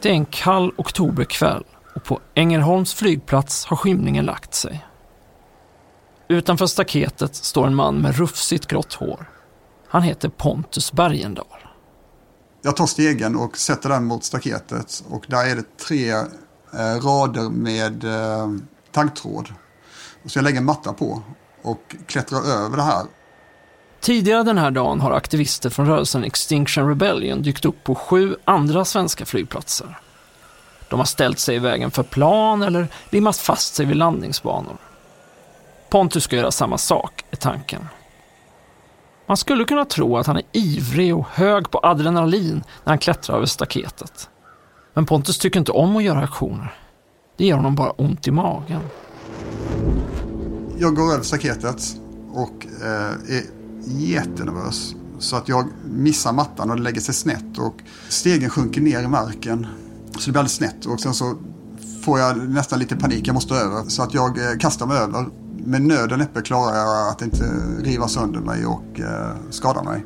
Det är en kall oktoberkväll och på Ängelholms flygplats har skymningen lagt sig. Utanför staketet står en man med rufsigt grått hår. Han heter Pontus Bergendahl. Jag tar stegen och sätter den mot staketet och där är det tre eh, rader med eh, taggtråd. Så jag lägger en matta på och klättrar över det här. Tidigare den här dagen har aktivister från rörelsen Extinction Rebellion dykt upp på sju andra svenska flygplatser. De har ställt sig i vägen för plan eller limmat fast sig vid landningsbanor. Pontus ska göra samma sak, är tanken. Man skulle kunna tro att han är ivrig och hög på adrenalin när han klättrar över staketet. Men Pontus tycker inte om att göra aktioner. Det ger honom bara ont i magen. Jag går över staketet och eh, är jättenervös. Så att jag missar mattan och det lägger sig snett och stegen sjunker ner i marken. Så det blir alldeles snett och sen så får jag nästan lite panik, jag måste över. Så att jag eh, kastar mig över. Med nöden näppe klarar jag att inte riva sönder mig och eh, skada mig.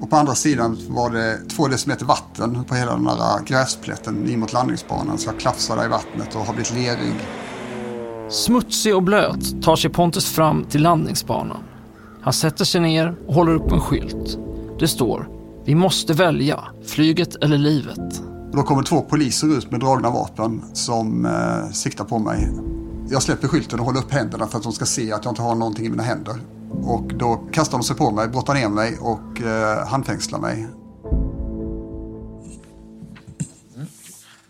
Och på andra sidan var det två decimeter vatten på hela den här gräsplätten in mot landningsbanan. Så jag klafsade i vattnet och har blivit lerig. Smutsig och blöt tar sig Pontus fram till landningsbanan. Han sätter sig ner och håller upp en skylt. Det står “Vi måste välja, flyget eller livet”. Då kommer två poliser ut med dragna vapen som eh, siktar på mig. Jag släpper skylten och håller upp händerna för att de ska se att jag inte har någonting i mina händer. Och då kastar de sig på mig, brottar ner mig och eh, handfängslar mig.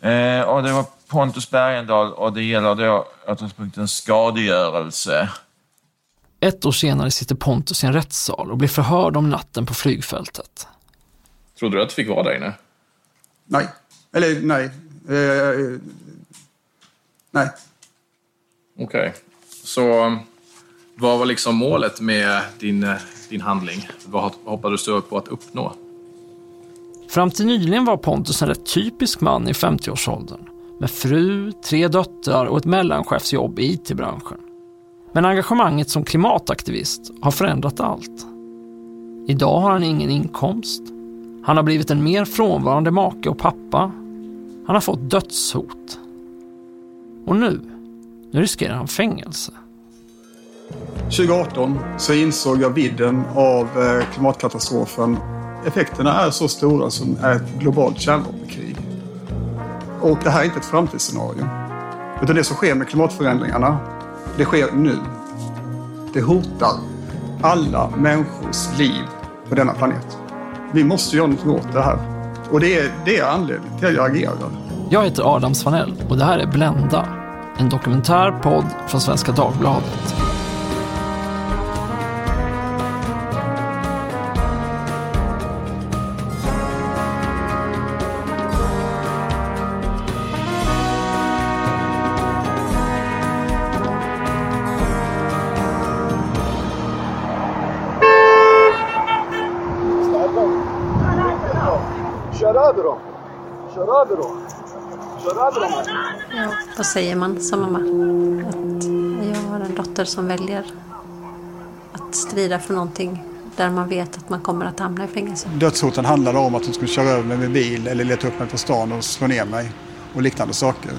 Eh, och det var Pontus Bergendahl och det gäller då utgångspunkten skadegörelse. Ett år senare sitter Pontus i en rättssal och blir förhörd om natten på flygfältet. Trodde du att du fick vara där inne? Nej. Eller nej. Eh, nej. Okej. Okay. Så vad var liksom målet med din, din handling? Vad hoppades du på att uppnå? Fram till nyligen var Pontus en rätt typisk man i 50-årsåldern. Med fru, tre döttrar och ett mellanchefsjobb i IT-branschen. Men engagemanget som klimataktivist har förändrat allt. Idag har han ingen inkomst. Han har blivit en mer frånvarande make och pappa. Han har fått dödshot. Och nu, nu riskerar han fängelse. 2018 så insåg jag vidden av eh, klimatkatastrofen. Effekterna är så stora som ett globalt kärnvapenkrig. Och det här är inte ett framtidsscenario. Utan det som sker med klimatförändringarna, det sker nu. Det hotar alla människors liv på denna planet. Vi måste göra något åt det här. Och det är, det är anledningen till att jag agerar. Jag heter Adam Svanell och det här är Blända. En dokumentärpodd från Svenska Dagbladet. Ja, vad säger man som mamma? Att jag har en dotter som väljer att strida för någonting där man vet att man kommer att hamna i fängelse. Dödshoten handlade om att de skulle köra över mig med bil eller leta upp mig på stan och slå ner mig och liknande saker.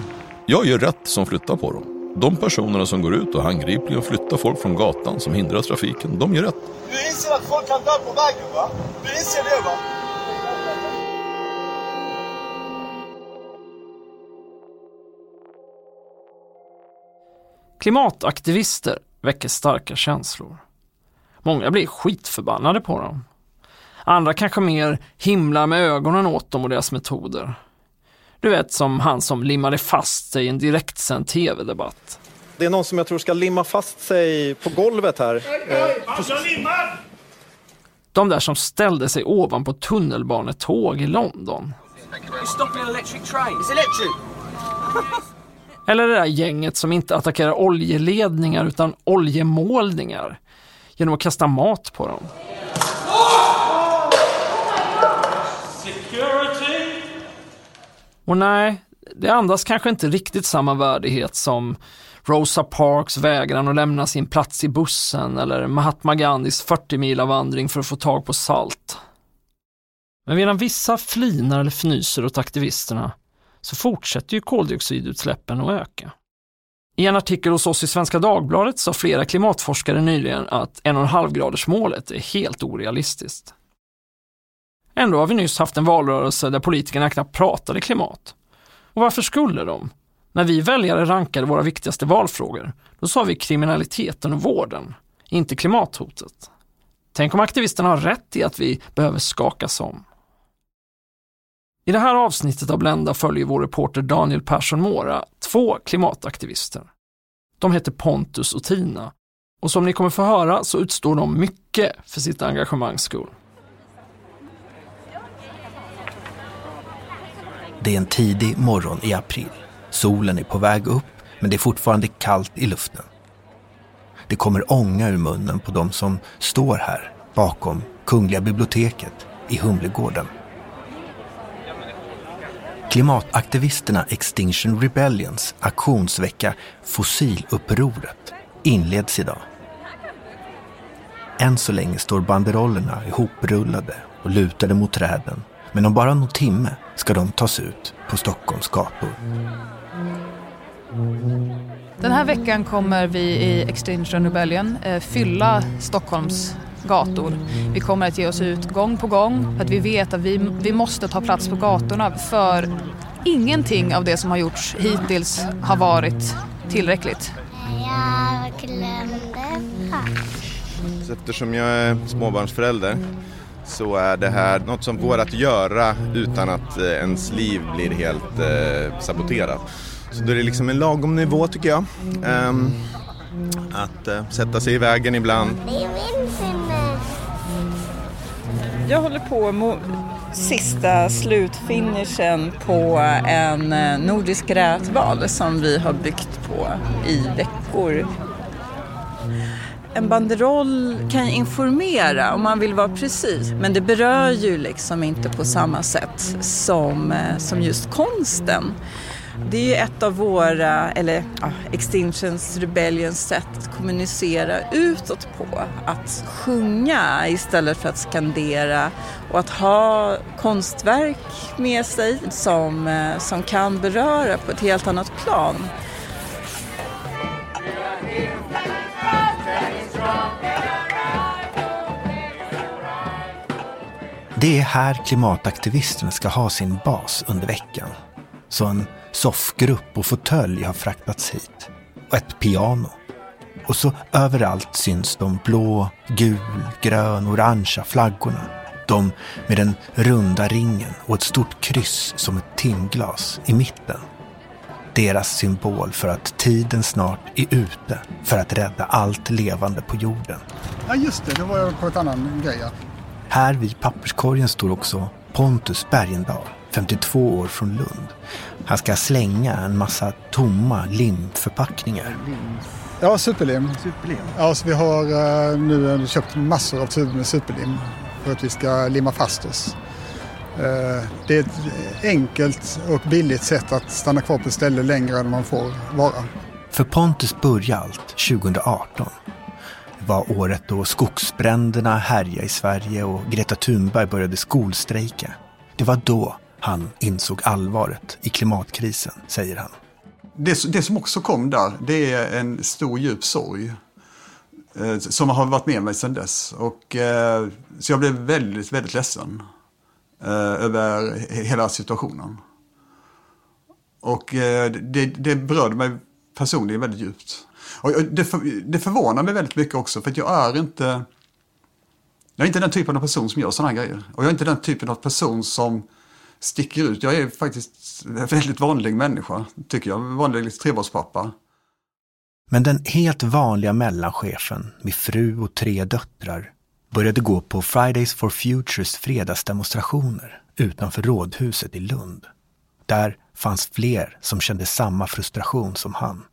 Jag gör rätt som flyttar på dem. De personerna som går ut och handgripligen flyttar folk från gatan som hindrar trafiken, de gör rätt. Du inser att folk kan dö på vägen va? Du inser det va? Klimataktivister väcker starka känslor. Många blir skitförbannade på dem. Andra kanske mer himlar med ögonen åt dem och deras metoder. Du vet som han som limmade fast sig i en direktsänd tv-debatt. Det är någon som jag tror ska limma fast sig på golvet här. De där som ställde sig ovanpå tunnelbanetåg i London. Eller det där gänget som inte attackerar oljeledningar utan oljemålningar genom att kasta mat på dem. Och nej, det andas kanske inte riktigt samma värdighet som Rosa Parks vägran att lämna sin plats i bussen eller Mahatma Gandhis 40 mila vandring för att få tag på salt. Men medan vissa flinar eller fnyser åt aktivisterna så fortsätter ju koldioxidutsläppen att öka. I en artikel hos oss i Svenska Dagbladet sa flera klimatforskare nyligen att 1,5-gradersmålet är helt orealistiskt. Ändå har vi nyss haft en valrörelse där politikerna knappt pratade klimat. Och varför skulle de? När vi väljare rankade våra viktigaste valfrågor, då sa vi kriminaliteten och vården, inte klimathotet. Tänk om aktivisterna har rätt i att vi behöver skakas om. I det här avsnittet av Blenda följer vår reporter Daniel Persson Mora två klimataktivister. De heter Pontus och Tina och som ni kommer få höra så utstår de mycket för sitt engagemangs skull. Det är en tidig morgon i april. Solen är på väg upp men det är fortfarande kallt i luften. Det kommer ånga ur munnen på de som står här bakom Kungliga biblioteket i Humlegården. Klimataktivisterna Extinction Rebellions aktionsvecka Fossilupproret inleds idag. Än så länge står banderollerna ihoprullade och lutade mot träden. Men om bara någon timme ska de tas ut på Stockholms gator. Den här veckan kommer vi i Extinction Rebellion eh, fylla Stockholms gator. Vi kommer att ge oss ut gång på gång för att vi vet att vi, vi måste ta plats på gatorna för ingenting av det som har gjorts hittills har varit tillräckligt. Jag glömde Så eftersom jag är småbarnsförälder så är det här något som går att göra utan att eh, ens liv blir helt eh, saboterat. Så då är det liksom en lagom nivå tycker jag. Um, att eh, sätta sig i vägen ibland. Det är min sinne. Jag håller på med sista slutfinishen på en eh, nordisk rätval som vi har byggt på i veckor. En banderoll kan informera om man vill vara precis men det berör ju liksom inte på samma sätt som, eh, som just konsten. Det är ju ett av våra, eller ja, Extinctions Rebellions sätt att kommunicera utåt på. Att sjunga istället för att skandera och att ha konstverk med sig som, eh, som kan beröra på ett helt annat plan. Det är här klimataktivisterna ska ha sin bas under veckan. Så en soffgrupp och fåtölj har fraktats hit. Och ett piano. Och så överallt syns de blå, gul, grön, orangea flaggorna. De med den runda ringen och ett stort kryss som ett timglas i mitten. Deras symbol för att tiden snart är ute för att rädda allt levande på jorden. Ja just det, då var jag på ett annan grej. Ja. Här vid papperskorgen står också Pontus Bergendahl, 52 år från Lund. Han ska slänga en massa tomma limförpackningar. Ja, superlim. superlim. Ja, så vi har uh, nu köpt massor av tuber med superlim för att vi ska limma fast oss. Uh, det är ett enkelt och billigt sätt att stanna kvar på ett ställe längre än man får vara. För Pontus började allt 2018. Det var året då skogsbränderna härjade i Sverige och Greta Thunberg började skolstrejka. Det var då han insåg allvaret i klimatkrisen, säger han. Det, det som också kom där, det är en stor djup sorg. Eh, som har varit med mig sedan dess. Och, eh, så jag blev väldigt, väldigt ledsen eh, över hela situationen. Och eh, det, det berörde mig personligen väldigt djupt. Och det, för, det förvånar mig väldigt mycket också för att jag är inte jag är inte den typen av person som gör sådana här grejer. Och jag är inte den typen av person som sticker ut. Jag är faktiskt en väldigt vanlig människa, tycker jag. Vanlig trebarnspappa. Men den helt vanliga mellanchefen med fru och tre döttrar började gå på Fridays for Futures fredagsdemonstrationer utanför rådhuset i Lund. Där fanns fler som kände samma frustration som han.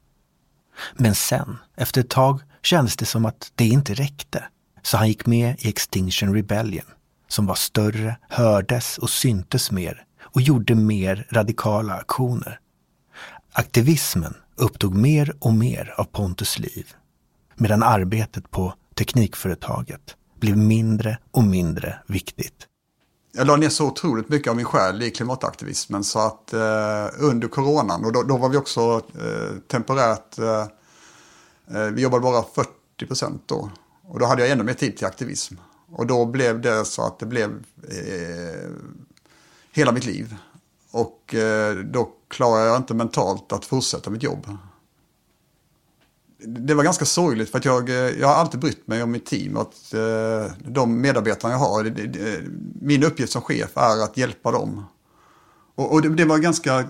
Men sen, efter ett tag, kändes det som att det inte räckte. Så han gick med i Extinction Rebellion som var större, hördes och syntes mer och gjorde mer radikala aktioner. Aktivismen upptog mer och mer av Pontus liv medan arbetet på teknikföretaget blev mindre och mindre viktigt. jag la ner så otroligt mycket av min själ i klimataktivismen så att eh, under coronan, och då, då var vi också eh, temporärt, eh, eh vi jobbade bara 40 procent då. Och då hade jag ännu mer tid till aktivism. Och då blev det så att det blev eh, hela mitt liv. Och eh, då klarar jag inte mentalt att fortsätta mitt jobb det var ganska sorgligt för att jag, eh, jag har alltid brytt mig om mitt team. Att, eh, de medarbetarna jag har, det, det, min uppgift som chef är att hjälpa dem. Och, och det, det, var ganska, eh,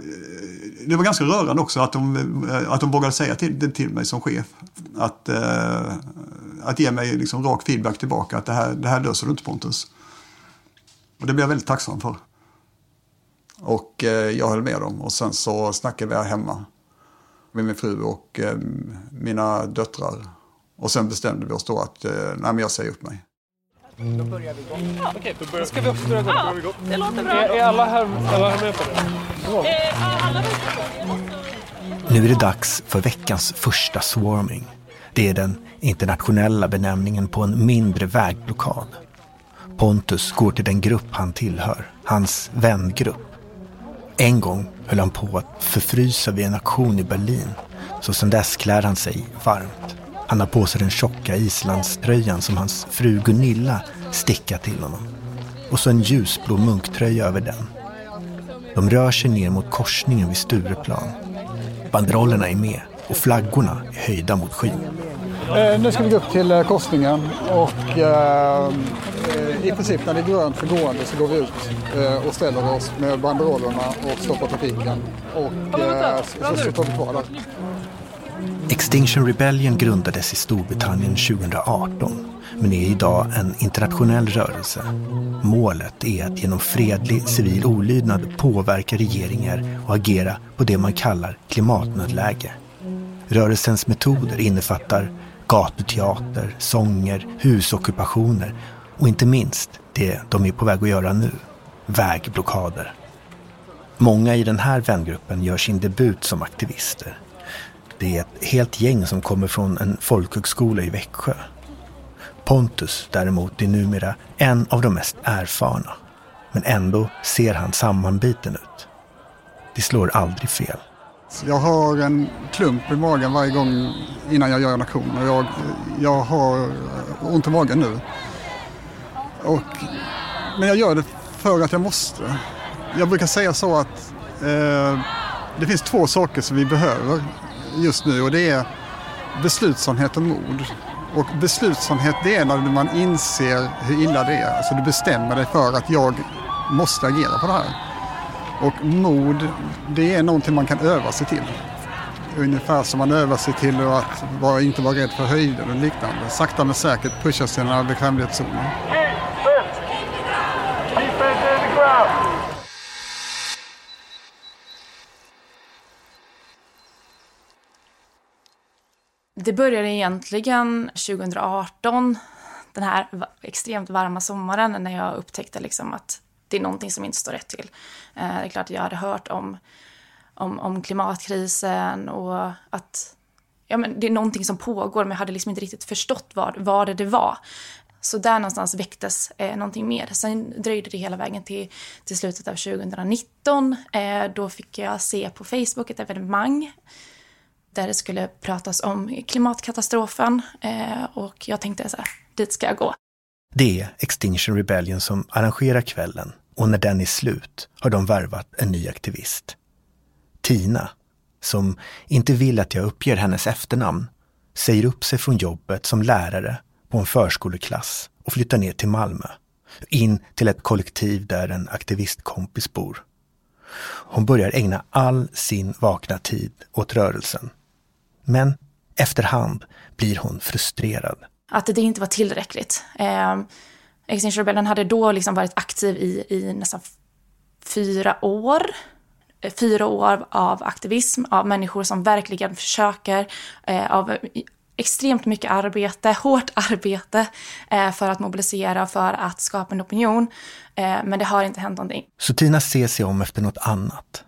det var ganska rörande också att de, eh, att de vågade säga till, till mig som chef. Att, eh, att ge mig liksom rak feedback tillbaka att det här, det här löser du inte Pontus. Och det blev jag väldigt tacksam för. Och eh, jag höll med dem och sen så snackade vi hemma med min fru och eh, mina döttrar. Och sen bestämde vi oss då att eh, nej, men jag säger upp mig. Då börjar vi igång. Ja, Okej, då ska vi också börja igång. Ja, det låter bra. Är, är alla, här, alla här med på det? Ja. Eh, nu är det dags för veckans första swarming. Det är den internationella benämningen på en mindre vägblockad. Pontus går till den grupp han tillhör, hans vängrupp. En gång höll han på att förfrysa vid en aktion i Berlin. Så sedan dess klär han sig varmt. Han har på sig den tjocka islandströjan som hans fru Gunilla stickat till honom. Och så en ljusblå munktröja över den. De rör sig ner mot korsningen vid Stureplan. Banderollerna är med och flaggorna är höjda mot skyn. Eh, nu ska vi gå upp till eh, korsningen och eh, i princip när det är grönt för gående så går vi ut eh, och ställer oss med banderollerna och stoppar trafiken. Och eh, så, så står vi kvar där. Extinction Rebellion grundades i Storbritannien 2018 men är idag en internationell rörelse. Målet är att genom fredlig civil olydnad påverka regeringar och agera på det man kallar klimatnödläge. Rörelsens metoder innefattar gatuteater, sånger, husockupationer och inte minst det de är på väg att göra nu, vägblockader. Många i den här vängruppen gör sin debut som aktivister. Det är ett helt gäng som kommer från en folkhögskola i Växjö. Pontus däremot är numera en av de mest erfarna. Men ändå ser han sammanbiten ut. Det slår aldrig fel. Jag har en klump i magen varje gång innan jag gör en aktion. Och jag, jag har ont i magen nu. Och, men jag gör det för att jag måste. Jag brukar säga så att eh, det finns två saker som vi behöver just nu och det är beslutsamhet och mod. Och beslutsamhet det är när man inser hur illa det är. Alltså du bestämmer dig för att jag måste agera på det här. Och mod, det är någonting man kan öva sig till. Ungefär som man övar sig till att vara, inte vara rädd för höjder och liknande. Sakta men säkert pusha sina bekvämlighetszoner. Det började egentligen 2018, den här extremt varma sommaren, när jag upptäckte liksom att det är någonting som inte står rätt till. Eh, det är klart att jag hade hört om, om, om klimatkrisen och att ja, men det är någonting som pågår, men jag hade liksom inte riktigt förstått vad, vad det, det var. Så där någonstans väcktes eh, någonting mer. Sen dröjde det hela vägen till, till slutet av 2019. Eh, då fick jag se på Facebook ett evenemang där det skulle pratas om klimatkatastrofen eh, och jag tänkte så här, dit ska jag gå. Det är Extinction Rebellion som arrangerar kvällen och när den är slut har de värvat en ny aktivist. Tina, som inte vill att jag uppger hennes efternamn, säger upp sig från jobbet som lärare på en förskoleklass och flyttar ner till Malmö. In till ett kollektiv där en aktivistkompis bor. Hon börjar ägna all sin vakna tid åt rörelsen men efterhand blir hon frustrerad. Att det inte var tillräckligt. Ehm, Extinction Rebellion hade då liksom varit aktiv i, i nästan fyra år. Eh, fyra år av aktivism, av människor som verkligen försöker, eh, av extremt mycket arbete, hårt arbete eh, för att mobilisera, för att skapa en opinion. Eh, men det har inte hänt någonting. Så Tina ser sig om efter något annat.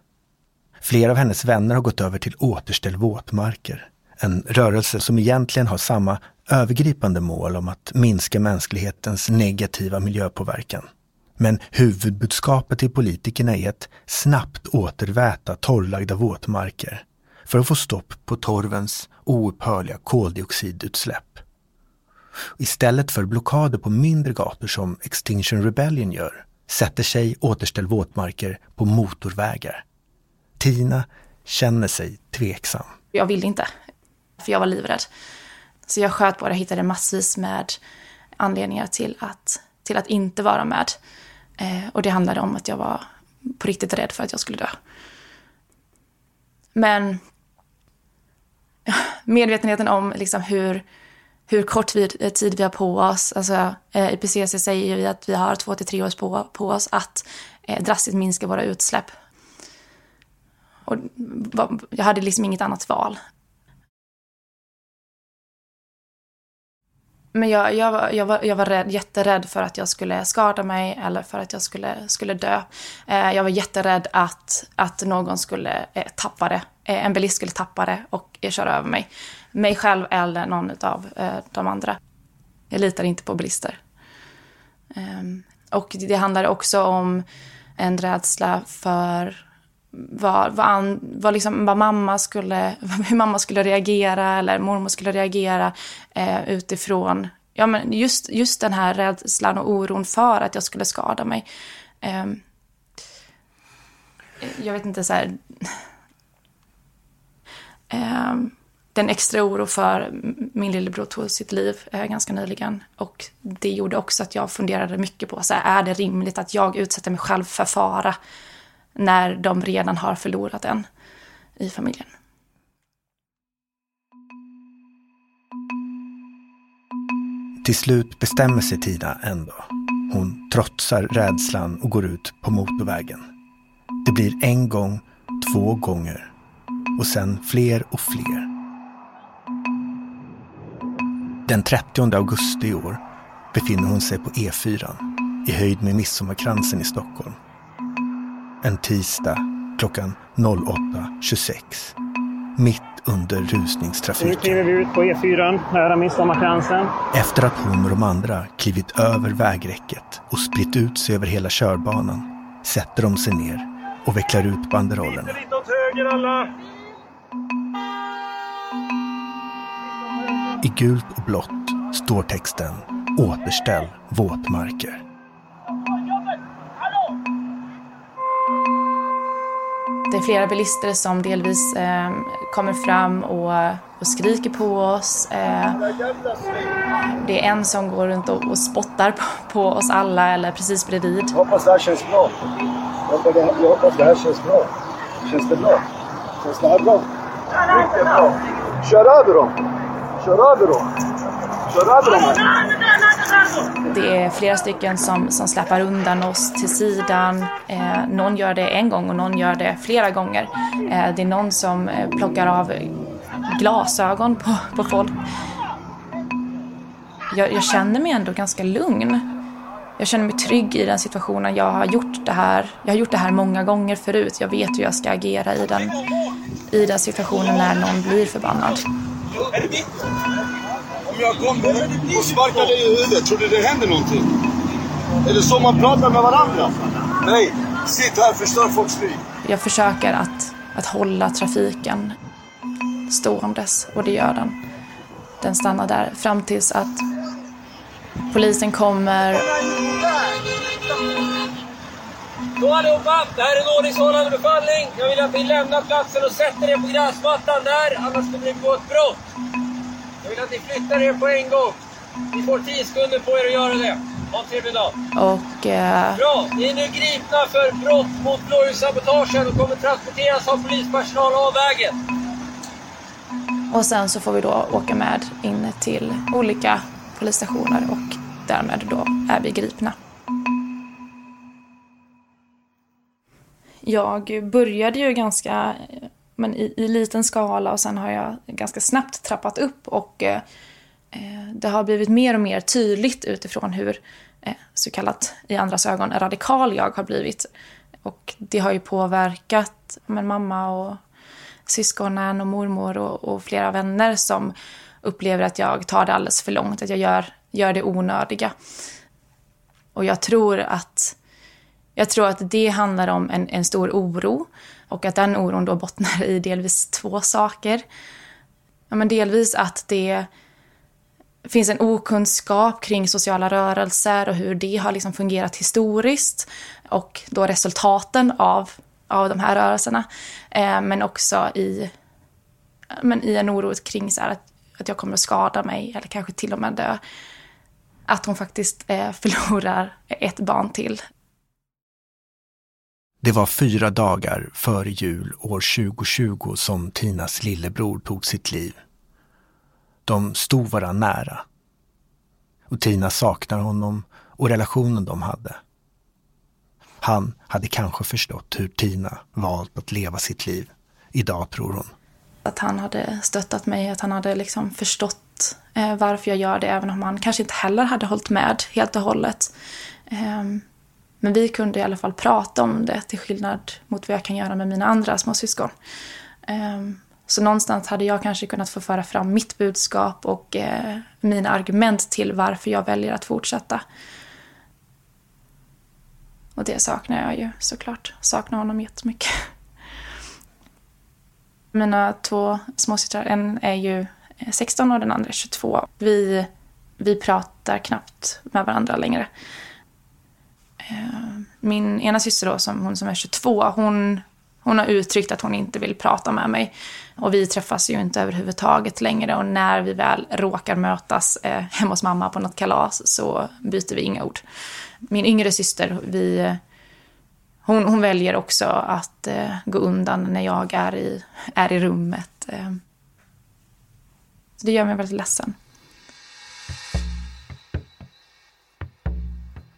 Flera av hennes vänner har gått över till Återställ våtmarker. En rörelse som egentligen har samma övergripande mål om att minska mänsklighetens negativa miljöpåverkan. Men huvudbudskapet till politikerna är att snabbt återväta torrlagda våtmarker för att få stopp på torvens oupphörliga koldioxidutsläpp. Istället för blockader på mindre gator som Extinction Rebellion gör sätter sig Återställ våtmarker på motorvägar. Tina känner sig tveksam. Jag ville inte, för jag var livrädd. Så jag sköt på det och hittade massvis med anledningar till att, till att inte vara med. Eh, och det handlade om att jag var på riktigt rädd för att jag skulle dö. Men medvetenheten om liksom hur, hur kort eh, tid vi har på oss. Alltså, eh, IPCC säger ju att vi har två till tre år på, på oss att eh, drastiskt minska våra utsläpp. Och jag hade liksom inget annat val. Men jag, jag, var, jag, var, jag var rädd, jätterädd för att jag skulle skada mig eller för att jag skulle, skulle dö. Eh, jag var jätterädd att, att någon skulle eh, tappa det. Eh, en bilist skulle tappa det och eh, köra över mig. Mig själv eller någon av eh, de andra. Jag litar inte på bilister. Ehm, och det handlar också om en rädsla för vad, vad, an, vad, liksom, vad mamma skulle, hur mamma skulle reagera eller mormor skulle reagera eh, utifrån ja, men just, just den här rädslan och oron för att jag skulle skada mig. Eh, jag vet inte, så här... Eh, den extra oro för min lillebror tog sitt liv eh, ganska nyligen. Och det gjorde också att jag funderade mycket på, så här, är det rimligt att jag utsätter mig själv för fara? När de redan har förlorat en i familjen. Till slut bestämmer sig Tina ändå. Hon trotsar rädslan och går ut på motorvägen. Det blir en gång, två gånger och sen fler och fler. Den 30 augusti i år befinner hon sig på E4 i höjd med Midsommarkransen i Stockholm en tisdag klockan 08.26. Mitt under rusningstrafiken. Nu kliver vi ut på E4 nära Midsommarkransen. Efter att hon och de andra klivit över vägräcket och spritt ut sig över hela körbanan sätter de sig ner och vecklar ut banderollerna. Lite åt höger alla! I gult och blått står texten Återställ våtmarker. Det är flera bilister som delvis eh, kommer fram och, och, skriker på oss. Eh, det är en som går runt och, och spottar på, på, oss alla eller precis bredvid. Jag hoppas det här känns bra. Jag hoppas det här känns bra. Känns det bra? Känns det här bra? Mycket bra. Kör över dem! Kör över dem! Kör över dem här. Det är flera stycken som, som släpar undan oss till sidan. Eh, någon gör det en gång och någon gör det flera gånger. Eh, det är någon som eh, plockar av glasögon på, på folk. Jag, jag, känner mig ändå ganska lugn. Jag känner mig trygg i den situationen. Jag har gjort det här, jag har gjort det här många gånger förut. Jag vet hur jag ska agera i den, i den situationen när någon blir förbannad. Om jag kommer och sparkar dig i huvudet, tror du det händer någonting? Är det så man pratar med varandra? Nej, sitt här, förstör folks liv. Jag försöker att, att hålla trafiken ståendes och det gör den. Den stannar där fram tills att polisen kommer. Då allihopa, det här är en ordningshållande befallning. Jag vill att ni lämnar platsen och sätter er på gräsmattan där, annars kommer ni begå ett brott. Vill att ni flyttar er på en gång. Ni får 10 sekunder på er att göra det. Ha en trevlig dag. Och... Eh... Bra! Ni är nu gripna för brott mot blåljussabotagen och kommer transporteras av polispersonal av vägen. Och sen så får vi då åka med in till olika polisstationer och därmed då är vi gripna. Jag började ju ganska men i, i liten skala och sen har jag ganska snabbt trappat upp och eh, eh, det har blivit mer och mer tydligt utifrån hur eh, så kallat i andras ögon radikal jag har blivit. Och det har ju påverkat men, mamma och syskonen och mormor och, och, flera vänner som upplever att jag tar det alldeles för långt, att jag gör, gör det onödiga. Och jag tror att Jag tror att det handlar om en, en stor oro och att den oron då bottnar i delvis två saker. Ja, men delvis att det finns en okunskap kring sociala rörelser och hur det har liksom fungerat historiskt och då resultaten av, av de här rörelserna. Eh, men också i, men i en oro kring så att, att jag kommer att skada mig eller kanske till och med dö. Att hon faktiskt eh, förlorar ett barn till. Det var fyra dagar före jul år 2020 som Tinas lillebror tog sitt liv. De stod varandra nära. Och Tina saknar honom och relationen de hade. Han hade kanske förstått hur Tina valt att leva sitt liv. Idag tror hon. Att han hade stöttat mig, att han hade liksom förstått eh, varför jag gör det, även om han kanske inte heller hade hållit med helt och hållet. Ehm, men vi kunde i alla fall prata om det, till skillnad mot vad jag kan göra med mina andra småsyskon. Ehm, så någonstans hade jag kanske kunnat få föra fram mitt budskap och eh, mina argument till varför jag väljer att fortsätta. Och det saknar jag ju såklart. Saknar honom jättemycket. Mina två småsystrar, en är ju eh, 16 och den andra är 22. Vi, vi pratar knappt med varandra längre. Eh, min ena syster då, som, hon som är 22, hon, hon har uttryckt att hon inte vill prata med mig. Och vi träffas ju inte överhuvudtaget längre och när vi väl råkar mötas eh, hemma hos mamma på något kalas så byter vi inga ord. Min yngre syster, vi, hon, hon väljer också att eh, gå undan när jag är i, är i rummet. Eh. det gör mig väldigt ledsen.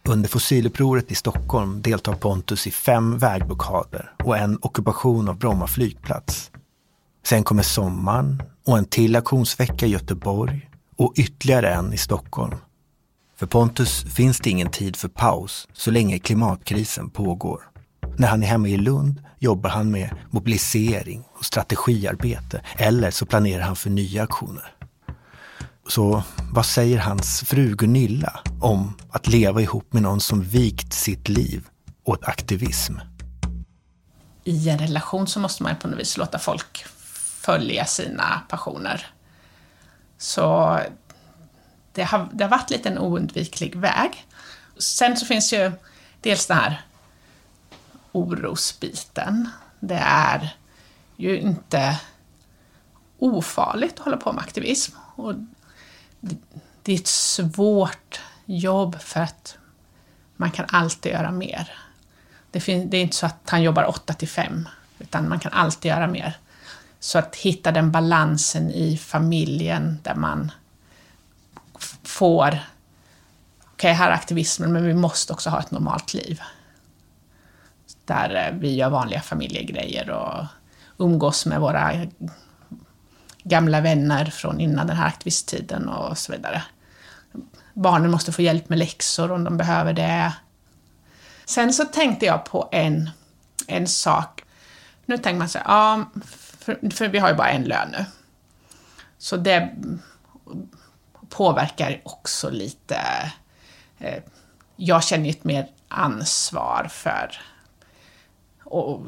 Under fossilupproret i Stockholm deltar Pontus i fem vägblockader och en ockupation av Bromma flygplats. Sen kommer sommaren och en till aktionsvecka i Göteborg och ytterligare en i Stockholm. För Pontus finns det ingen tid för paus så länge klimatkrisen pågår. När han är hemma i Lund jobbar han med mobilisering och strategiarbete eller så planerar han för nya aktioner. Så vad säger hans fru Gunilla om att leva ihop med någon som vikt sitt liv åt aktivism? I en relation så måste man på något vis låta folk följa sina passioner. Så det har, det har varit lite en oundviklig väg. Sen så finns ju dels den här orosbiten. Det är ju inte ofarligt att hålla på med aktivism. Och det är ett svårt jobb för att man kan alltid göra mer. Det, är inte så att han jobbar 8 till 5, utan man kan alltid göra mer. Så att hitta den balansen i familjen där man får, okej okay, här är aktivismen, men vi måste också ha ett normalt liv. Där eh, vi gör vanliga familjegrejer och umgås med våra gamla vänner från innan den här aktivisttiden och så vidare. Barnen måste få hjälp med läxor om de behöver det. Sen så tänkte jag på en, en sak. Nu tänker man så här, ja, för, för vi har ju bara en lön nu. Så det påverkar också lite... Eh, jag känner ju ett mer ansvar för... Och,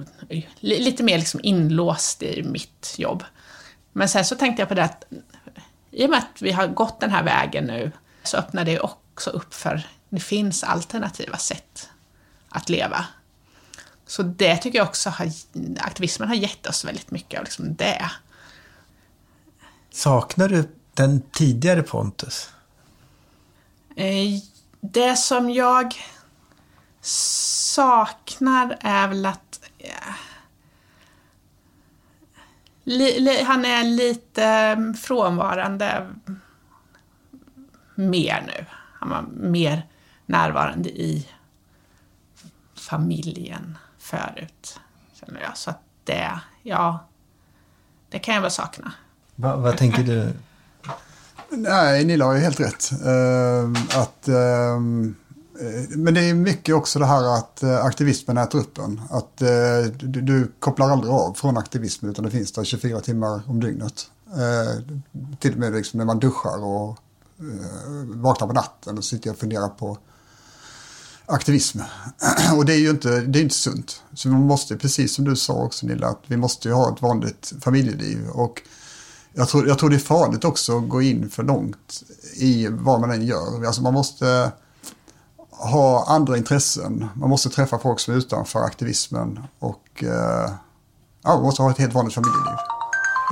lite mer liksom inlåst i mitt jobb. Men sen så tänkte jag på det att i och med att vi har gått den här vägen nu så öppnar det också upp för det finns alternativa sätt att leva. Så det tycker jag också har, aktivismen har gett oss väldigt mycket av liksom det. Saknar du den tidigare Pontus? Eh, det som jag saknar är väl att li, li, han är lite mm, frånvarande mer nu. Han var mer närvarande i familjen förut. Känner jag. Så att det, ja, det kan jag väl sakna. Va, vad tänker du? Nej, Nilla har ju helt rätt. Uh, att, uh, Eh, men det är mycket också det här att eh, aktivismen äter upp en. Att eh, du, du, kopplar aldrig av från aktivismen utan det finns där 24 timmar om dygnet. till och med liksom när man duschar och vaknar på natten och sitter och funderar på aktivism. Och det är ju inte, det är inte sunt. Så man måste, precis som du sa också Nilla, att vi måste ju ha ett vanligt familjeliv. Och jag tror, jag tror det är farligt också att gå in för långt i vad man än gör. Alltså man måste ha andra intressen. Man måste träffa folk som är utanför aktivismen. Och eh, ja, man måste ha ett helt vanligt familjeliv.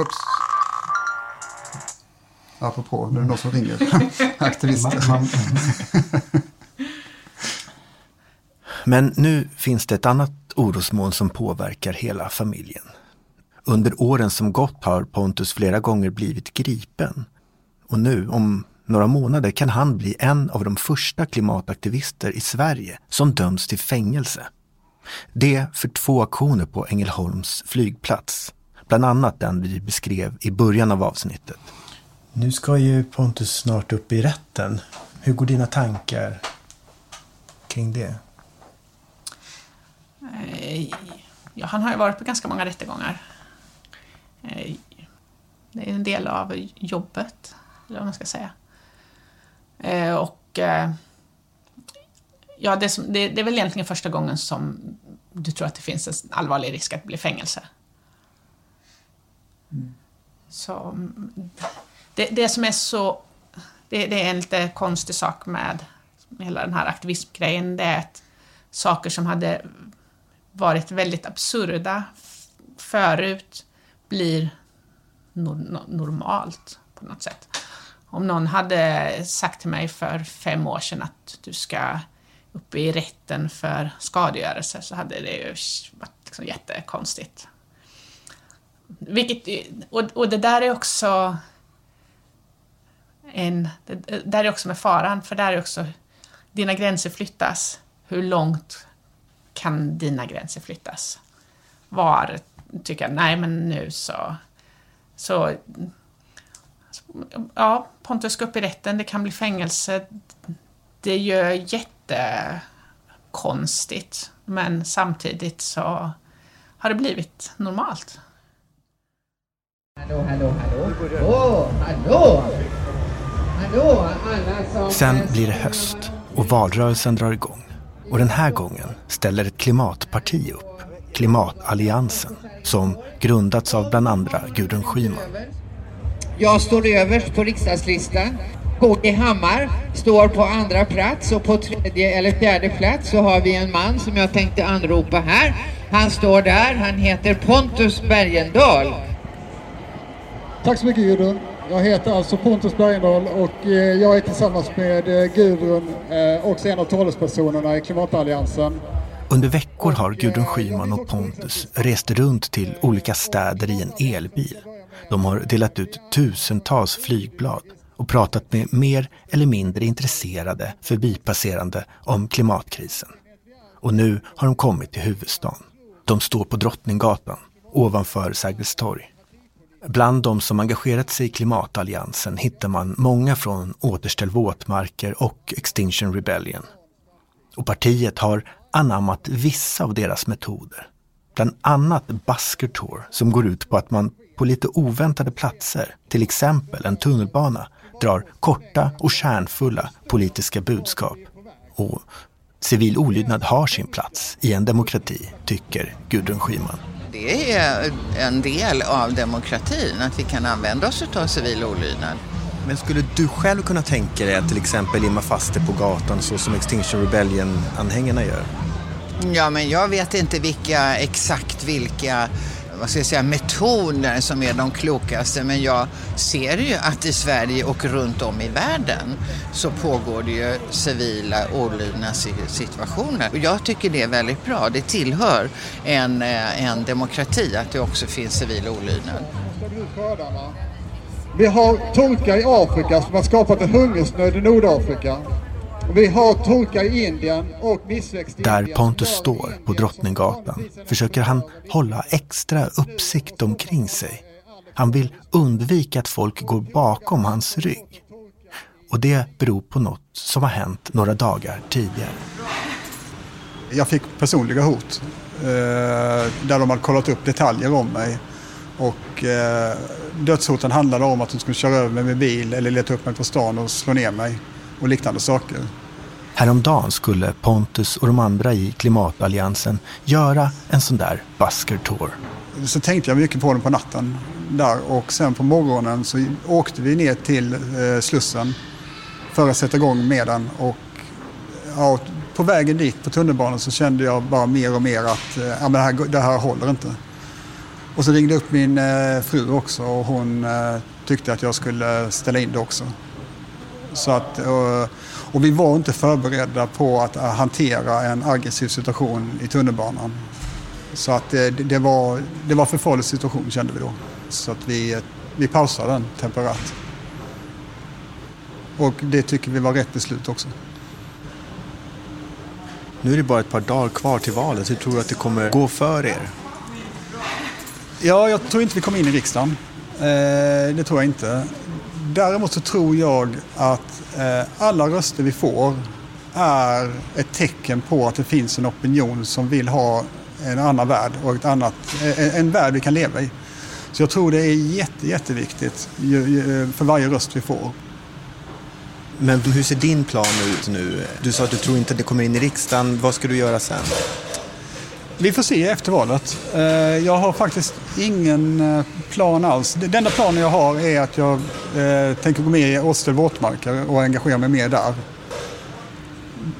Ups. Apropå, nu är det någon som ringer. Aktivister. Men nu finns det ett annat orosmoln som påverkar hela familjen. Under åren som gått har Pontus flera gånger blivit gripen. Och nu, om några månader, kan han bli en av de första klimataktivister i Sverige som döms till fängelse. Det för två aktioner på Ängelholms flygplats. Bland annat den vi beskrev i början av avsnittet. Nu ska ju Pontus snart upp i rätten. Hur går dina tankar kring det? Eh, Ja, han har ju varit på ganska många rättegångar. Eh, Det är en del av jobbet, eller vad man ska säga. Eh, Och eh, ja, det, som, det, det är väl egentligen första gången som du tror att det finns en allvarlig risk att det blir fängelse. Så mm, det, det som är så... Det, det är en lite konstig sak med hela den här aktivismgrejen, det är att saker som hade varit väldigt absurda förut blir no- no- normalt på något sätt. Om någon hade sagt till mig för fem år sedan att du ska upp i rätten för skadegörelse så hade det ju varit liksom jättekonstigt. Vilket, och, och det där är också en, det där är också med faran, för där är också dina gränser flyttas. Hur långt kan dina gränser flyttas? Var tycker jag, nej men nu så... Så... Ja, Pontus ska upp i rätten, det kan bli fängelse. Det är ju jättekonstigt, men samtidigt så har det blivit normalt. Hallå, hallå, hallå. Åh, hallå! Hallå, alla som... Sen blir det höst och valrörelsen drar igång. Och den här gången ställer ett klimatparti upp, Klimatalliansen, som grundats av bland andra Gudrun Schyman. Jag står överst på riksdagslistan. KG Hammar står på andra plats och på tredje eller fjärde plats så har vi en man som jag tänkte anropa här. Han står där, han heter Pontus Bergendahl. Tack så mycket Gudrun. Jag heter alltså Pontus Bergendahl och eh, jag är tillsammans med eh, Gudrun eh, också en av talespersonerna i Klimatalliansen. Under veckor har Gudrun Schyman och Pontus rest runt till olika städer i en elbil. De har delat ut tusentals flygblad och pratat med mer eller mindre intresserade förbipasserande om klimatkrisen. Och nu har de kommit till huvudstaden. De står på Drottninggatan ovanför Sergels torg. Bland de som engagerat sig i klimatalliansen hittar man många från Återställ våtmarker och Extinction Rebellion. Och partiet har anammat vissa av deras metoder. Bland annat Busker Tour som går ut på att man på lite oväntade platser, till exempel en tunnelbana, drar korta och kärnfulla politiska budskap. Och civil olydnad har sin plats i en demokrati, tycker Gudrun Schyman. Det är en del av demokratin, att vi kan använda oss av civil olydnad. Men skulle du själv kunna tänka dig att till exempel limma fast det på gatan så som Extinction Rebellion-anhängarna gör? Ja, men jag vet inte vilka, exakt vilka vad ska jag säga, metoder som är de klokaste men jag ser ju att i Sverige och runt om i världen så pågår det ju civila olydnadssituationer. Och jag tycker det är väldigt bra. Det tillhör en, eh, en demokrati att det också finns civil olydnad. Vi har tolkar i Afrika som har skapat en hungersnöd i Nordafrika. Vi har torka i Indien och missväxt i Där. Pontus står på Drottninggatan försöker han hålla extra uppsikt omkring sig. Han vill undvika att folk går bakom hans rygg. Och det beror på något som har hänt några dagar tidigare. Jag fick personliga hot eh, där de hade kollat upp detaljer om mig. Och eh, dödshoten handlade om att de skulle köra över mig med bil eller leta upp mig på stan och slå ner mig och liknande saker. Häromdagen skulle Pontus och de andra i klimatalliansen göra en sån där busker tour. Så tänkte jag mycket på den på natten där och sen på morgonen så åkte vi ner till eh, Slussen för att sätta igång med den och ja, på vägen dit på tunnelbanan så kände jag bara mer och mer att eh, ja, men det, här, det här håller inte. Och så ringde upp min eh, fru också och hon tyckte att jag skulle ställa in det också. Så att, och, och vi var inte förberedda på att hantera en aggressiv situation i tunnelbanan. Så att det, det, var, det var för farlig situation kände vi då. Så att vi, vi pausade den temporärt. Och det tycker vi var rätt beslut också. Nu är det bara ett par dagar kvar till valet. Hur tror du att det kommer gå för er? Ja, jag tror inte vi kommer in i riksdagen. Eh, det tror jag inte. Däremot så tror jag att eh, alla röster vi får är ett tecken på att det finns en opinion som vill ha en annan värld och ett annat, en, en värld vi kan leva i. Så jag tror det är jätte, jätteviktigt för varje röst vi får. Men hur ser din plan ut nu? Du sa att du tror inte att det kommer in i riksdagen. Vad ska du göra sen? Vi får se efter valet. Eh, jag har faktiskt ingen eh, plan alls. Den enda planen jag har är att jag eh, tänker gå med i Åstel våtmarker och engagera mig mer där.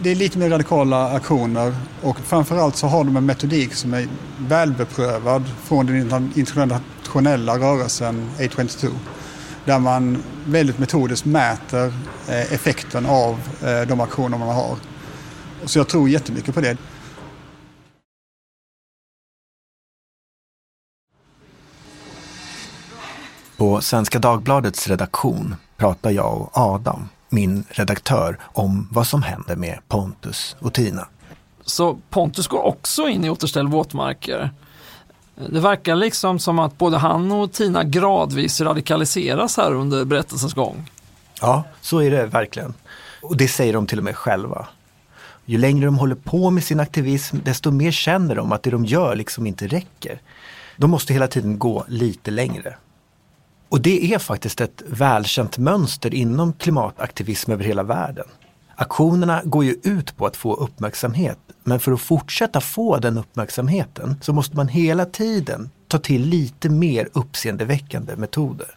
Det är lite mer radikala aktioner och framförallt så har de en metodik som är välbeprövad från den internationella rörelsen A22 där man väldigt metodiskt mäter effekten av de aktioner man har. Så jag tror jättemycket på det. På Svenska Dagbladets redaktion pratar jag och Adam, min redaktör, om vad som händer med Pontus och Tina. Så Pontus går också in i Återställ våtmarker. Det verkar liksom som att både han och Tina gradvis radikaliseras här under berättelsens gång. Ja, så är det verkligen. Och det säger de till och med själva. Ju längre de håller på med sin aktivism, desto mer känner de att det de gör liksom inte räcker. De måste hela tiden gå lite längre. Och det är faktiskt ett välkänt mönster inom klimataktivism över hela världen. Aktionerna går ju ut på att få uppmärksamhet, men för att fortsätta få den uppmärksamheten så måste man hela tiden ta till lite mer uppseendeväckande metoder.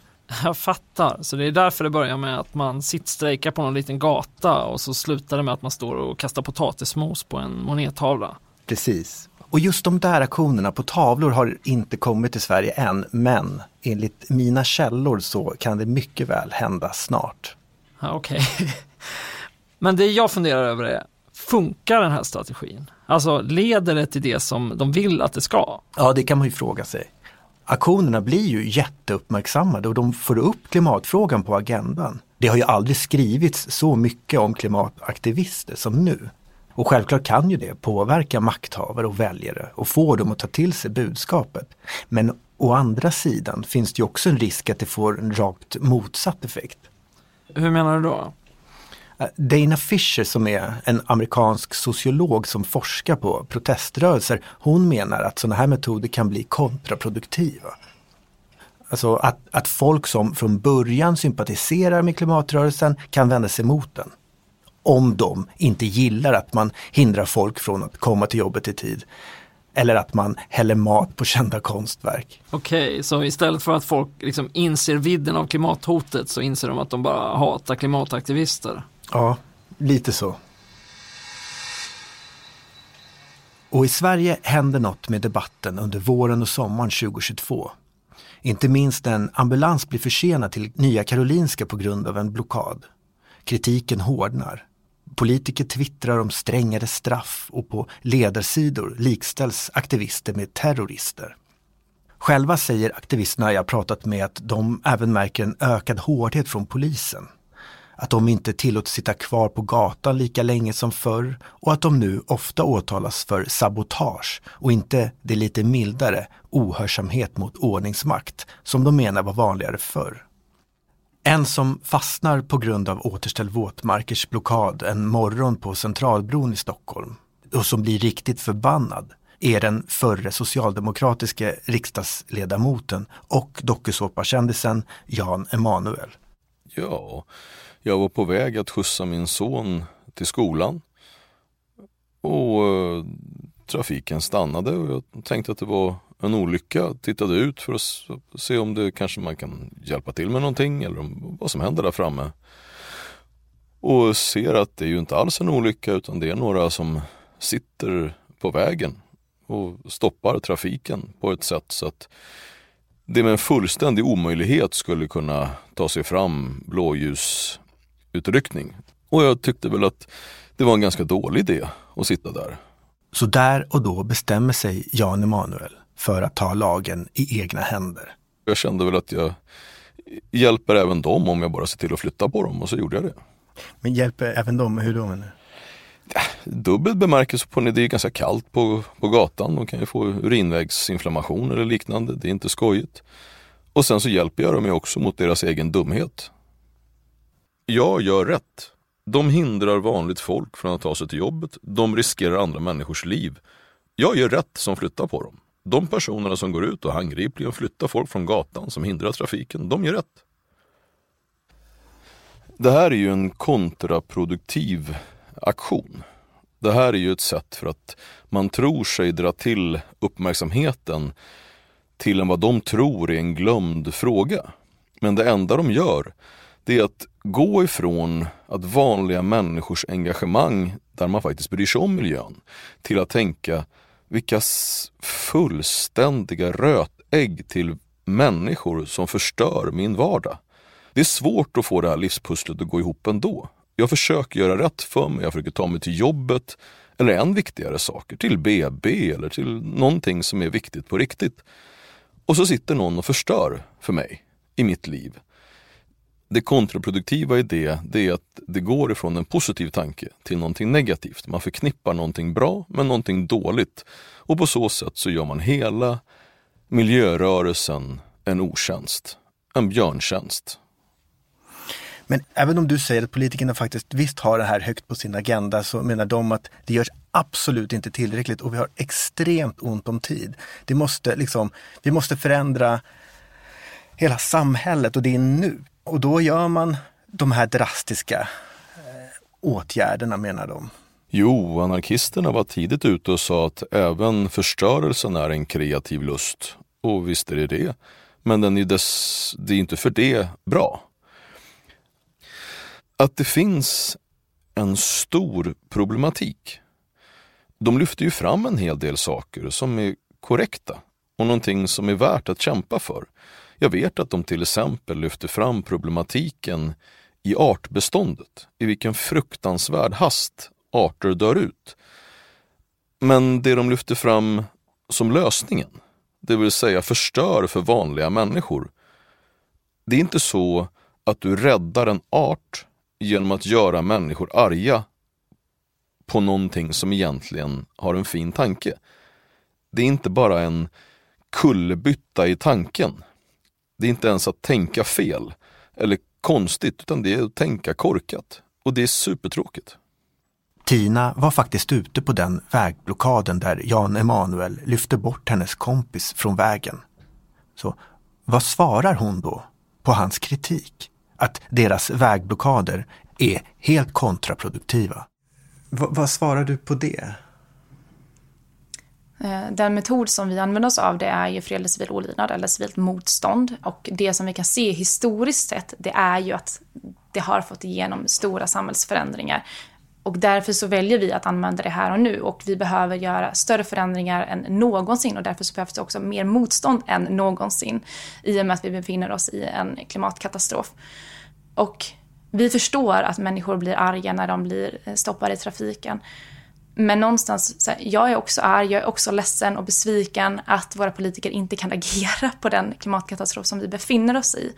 Jag fattar, så det är därför det börjar med att man sittstrejkar på någon liten gata och så slutar det med att man står och kastar potatismos på en monettavla. Precis. Och just de där aktionerna på tavlor har inte kommit till Sverige än, men enligt mina källor så kan det mycket väl hända snart. Ja, Okej. Okay. Men det jag funderar över är, funkar den här strategin? Alltså leder det till det som de vill att det ska? Ja, det kan man ju fråga sig. Aktionerna blir ju jätteuppmärksammade och de får upp klimatfrågan på agendan. Det har ju aldrig skrivits så mycket om klimataktivister som nu. Och självklart kan ju det påverka makthavare och väljare och få dem att ta till sig budskapet. Men å andra sidan finns det ju också en risk att det får en rakt motsatt effekt. Hur menar du då? Eh, Dana Fisher som är en amerikansk sociolog som forskar på proteströrelser, hon menar att sådana här metoder kan bli kontraproduktiva. Alltså att, att folk som från början sympatiserar med klimatrörelsen kan vända sig mot den. Om de inte gillar att man hindrar folk från att komma till jobbet i tid. Eller att man häller mat på kända konstverk. Okej, okay, så istället för att folk liksom inser vidden av klimathotet så inser de att de bara hatar klimataktivister? Ja, lite så. Och i Sverige händer något med debatten under våren och sommaren 2022. Inte minst en ambulans blir försenad till Nya Karolinska på grund av en blockad. Kritiken hårdnar. Politiker twittrar om strängare straff och på ledarsidor likställs aktivister med terrorister. Själva säger aktivisterna jag pratat med att de även märker en ökad hårdhet från polisen att de inte tillåts sitta kvar på gatan lika länge som förr och att de nu ofta åtalas för sabotage och inte det lite mildare ohörsamhet mot ordningsmakt som de menar var vanligare förr. En som fastnar på grund av återställd våtmarkers blockad en morgon på Centralbron i Stockholm och som blir riktigt förbannad är den förre socialdemokratiske riksdagsledamoten och dokusåpakändisen Jan Emanuel. Ja, jag var på väg att skjutsa min son till skolan och eh, trafiken stannade och jag tänkte att det var en olycka. Tittade ut för att se om det kanske man kan hjälpa till med någonting eller om, vad som händer där framme. Och ser att det är ju inte alls en olycka utan det är några som sitter på vägen och stoppar trafiken på ett sätt så att det med en fullständig omöjlighet skulle kunna ta sig fram blåljusutryckning. Och jag tyckte väl att det var en ganska dålig idé att sitta där. Så där och då bestämmer sig Jan Emanuel för att ta lagen i egna händer. Jag kände väl att jag hjälper även dem om jag bara ser till att flytta på dem och så gjorde jag det. Men hjälper även dem, hur då? Menar? Dubbel bemärkelse på det är ganska kallt på, på gatan. De kan ju få urinvägsinflammation eller liknande. Det är inte skojigt. Och sen så hjälper jag dem ju också mot deras egen dumhet. Jag gör rätt. De hindrar vanligt folk från att ta sig till jobbet. De riskerar andra människors liv. Jag gör rätt som flyttar på dem. De personerna som går ut och handgripligen flyttar folk från gatan som hindrar trafiken, de gör rätt. Det här är ju en kontraproduktiv aktion. Det här är ju ett sätt för att man tror sig dra till uppmärksamheten till en vad de tror är en glömd fråga. Men det enda de gör, det är att gå ifrån att vanliga människors engagemang, där man faktiskt bryr sig om miljön, till att tänka vilka fullständiga rötägg till människor som förstör min vardag. Det är svårt att få det här livspusslet att gå ihop ändå. Jag försöker göra rätt för mig, jag försöker ta mig till jobbet eller än viktigare saker, till BB eller till någonting som är viktigt på riktigt. Och så sitter någon och förstör för mig i mitt liv. Det kontraproduktiva i det, det är att det går ifrån en positiv tanke till någonting negativt. Man förknippar någonting bra med någonting dåligt och på så sätt så gör man hela miljörörelsen en otjänst, en björntjänst. Men även om du säger att politikerna faktiskt visst har det här högt på sin agenda så menar de att det görs absolut inte tillräckligt och vi har extremt ont om tid. Det måste liksom, vi måste förändra hela samhället och det är nu. Och då gör man de här drastiska eh, åtgärderna menar de. Jo, anarkisterna var tidigt ute och sa att även förstörelsen är en kreativ lust. Och visst är det det. Men den är dess, det är inte för det bra. Att det finns en stor problematik. De lyfter ju fram en hel del saker som är korrekta och någonting som är värt att kämpa för. Jag vet att de till exempel lyfter fram problematiken i artbeståndet, i vilken fruktansvärd hast arter dör ut. Men det de lyfter fram som lösningen, det vill säga förstör för vanliga människor, det är inte så att du räddar en art genom att göra människor arga på någonting som egentligen har en fin tanke. Det är inte bara en kullerbytta i tanken. Det är inte ens att tänka fel eller konstigt, utan det är att tänka korkat. Och det är supertråkigt. Tina var faktiskt ute på den vägblockaden där Jan Emanuel lyfte bort hennes kompis från vägen. Så vad svarar hon då på hans kritik? Att deras vägblockader är helt kontraproduktiva. V vad svarar du på det? Eh, den metod som vi använder oss av det är ju fredlig civil olydnad eller civilt motstånd. Och det som vi kan se historiskt sett det är ju att det har fått igenom stora samhällsförändringar. Och därför så väljer vi att använda det här och nu och vi behöver göra större förändringar än någonsin och därför så behövs det också mer motstånd än någonsin i och med att vi befinner oss i en klimatkatastrof. Och vi förstår att människor blir arga när de blir eh, stoppade i trafiken. Men någonstans, här, jag är också arg, jag är också ledsen och besviken att våra politiker inte kan agera på den klimatkatastrof som vi befinner oss i.